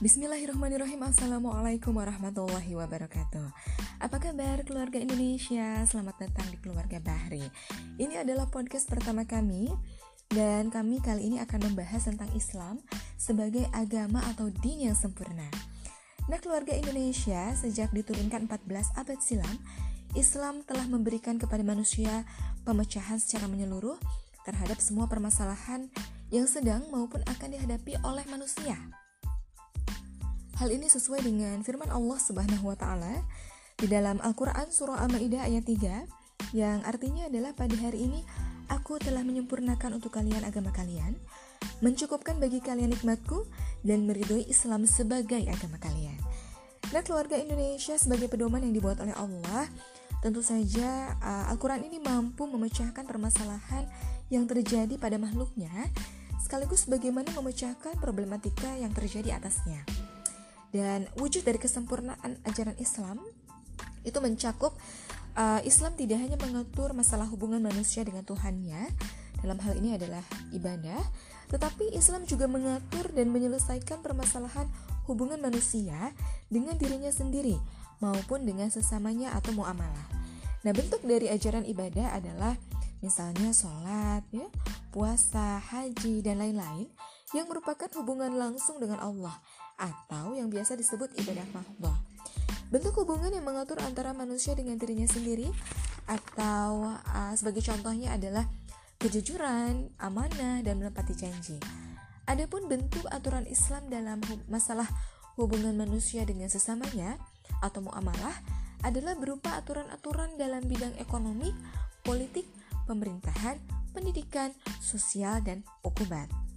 Bismillahirrahmanirrahim. Assalamualaikum warahmatullahi wabarakatuh. Apa kabar keluarga Indonesia? Selamat datang di keluarga Bahri. Ini adalah podcast pertama kami Dan kami kali ini akan membahas tentang Islam Sebagai agama atau din yang sempurna. Nah keluarga Indonesia Sejak diturunkan 14 abad silam Islam telah memberikan kepada manusia Pemecahan secara menyeluruh Terhadap semua permasalahan yang sedang maupun akan dihadapi oleh manusia Hal ini sesuai dengan firman Allah Subhanahu wa taala di dalam Al-Qur'an surah Al-Maidah ayat 3 yang artinya adalah pada hari ini aku telah menyempurnakan untuk kalian agama kalian, mencukupkan bagi kalian nikmatku dan meridhoi Islam sebagai agama kalian. Nah, keluarga Indonesia sebagai pedoman yang dibuat oleh Allah, tentu saja uh, Al-Qur'an ini mampu memecahkan permasalahan yang terjadi pada makhluknya sekaligus bagaimana memecahkan problematika yang terjadi atasnya. Dan wujud dari kesempurnaan ajaran Islam itu mencakup uh, Islam tidak hanya mengatur masalah hubungan manusia dengan Tuhannya, dalam hal ini adalah ibadah, tetapi Islam juga mengatur dan menyelesaikan permasalahan hubungan manusia dengan dirinya sendiri maupun dengan sesamanya atau muamalah. Nah, bentuk dari ajaran ibadah adalah misalnya sholat, ya, puasa, haji, dan lain-lain yang merupakan hubungan langsung dengan Allah atau yang biasa disebut ibadah mahdoh. Bentuk hubungan yang mengatur antara manusia dengan dirinya sendiri atau uh, sebagai contohnya adalah kejujuran, amanah, dan menepati janji. Adapun bentuk aturan Islam dalam masalah hubungan manusia dengan sesamanya atau muamalah adalah berupa aturan-aturan dalam bidang ekonomi, politik, pemerintahan, pendidikan, sosial, dan hukuman.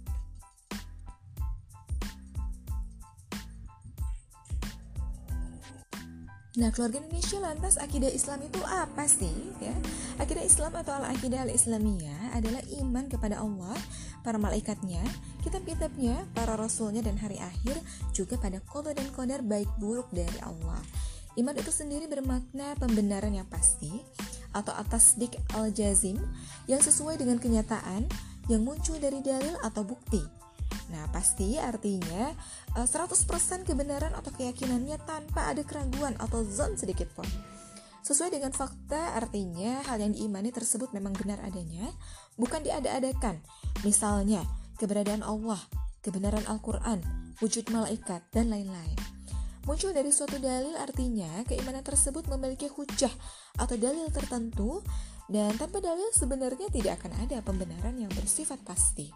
Nah, keluarga Indonesia lantas akidah Islam itu apa sih? Ya, akidah Islam atau al-akidah al-Islamiyah adalah iman kepada Allah, para malaikatnya, kitab-kitabnya, para rasulnya dan hari akhir, juga pada kodo dan kodar baik buruk dari Allah. Iman itu sendiri bermakna pembenaran yang pasti atau atas dik al-jazim yang sesuai dengan kenyataan yang muncul dari dalil atau bukti Nah, pasti artinya 100% eh, kebenaran atau keyakinannya tanpa ada keraguan atau zon sedikit pun. Sesuai dengan fakta artinya hal yang diimani tersebut memang benar adanya, bukan diada-adakan. Misalnya, keberadaan Allah, kebenaran Al-Quran, wujud malaikat, dan lain-lain. Muncul dari suatu dalil artinya keimanan tersebut memiliki hujah atau dalil tertentu dan tanpa dalil sebenarnya tidak akan ada pembenaran yang bersifat pasti.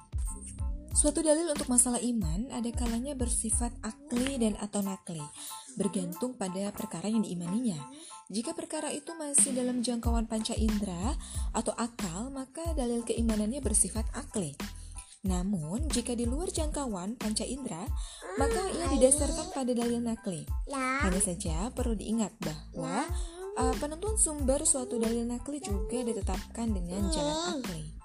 Suatu dalil untuk masalah iman ada kalanya bersifat akli dan atau nakli, bergantung pada perkara yang diimaninya. Jika perkara itu masih dalam jangkauan panca indera atau akal, maka dalil keimanannya bersifat akli. Namun, jika di luar jangkauan panca indera, maka ia didasarkan pada dalil nakli. Hanya saja perlu diingat bahwa uh, penentuan sumber suatu dalil nakli juga ditetapkan dengan jalan akli.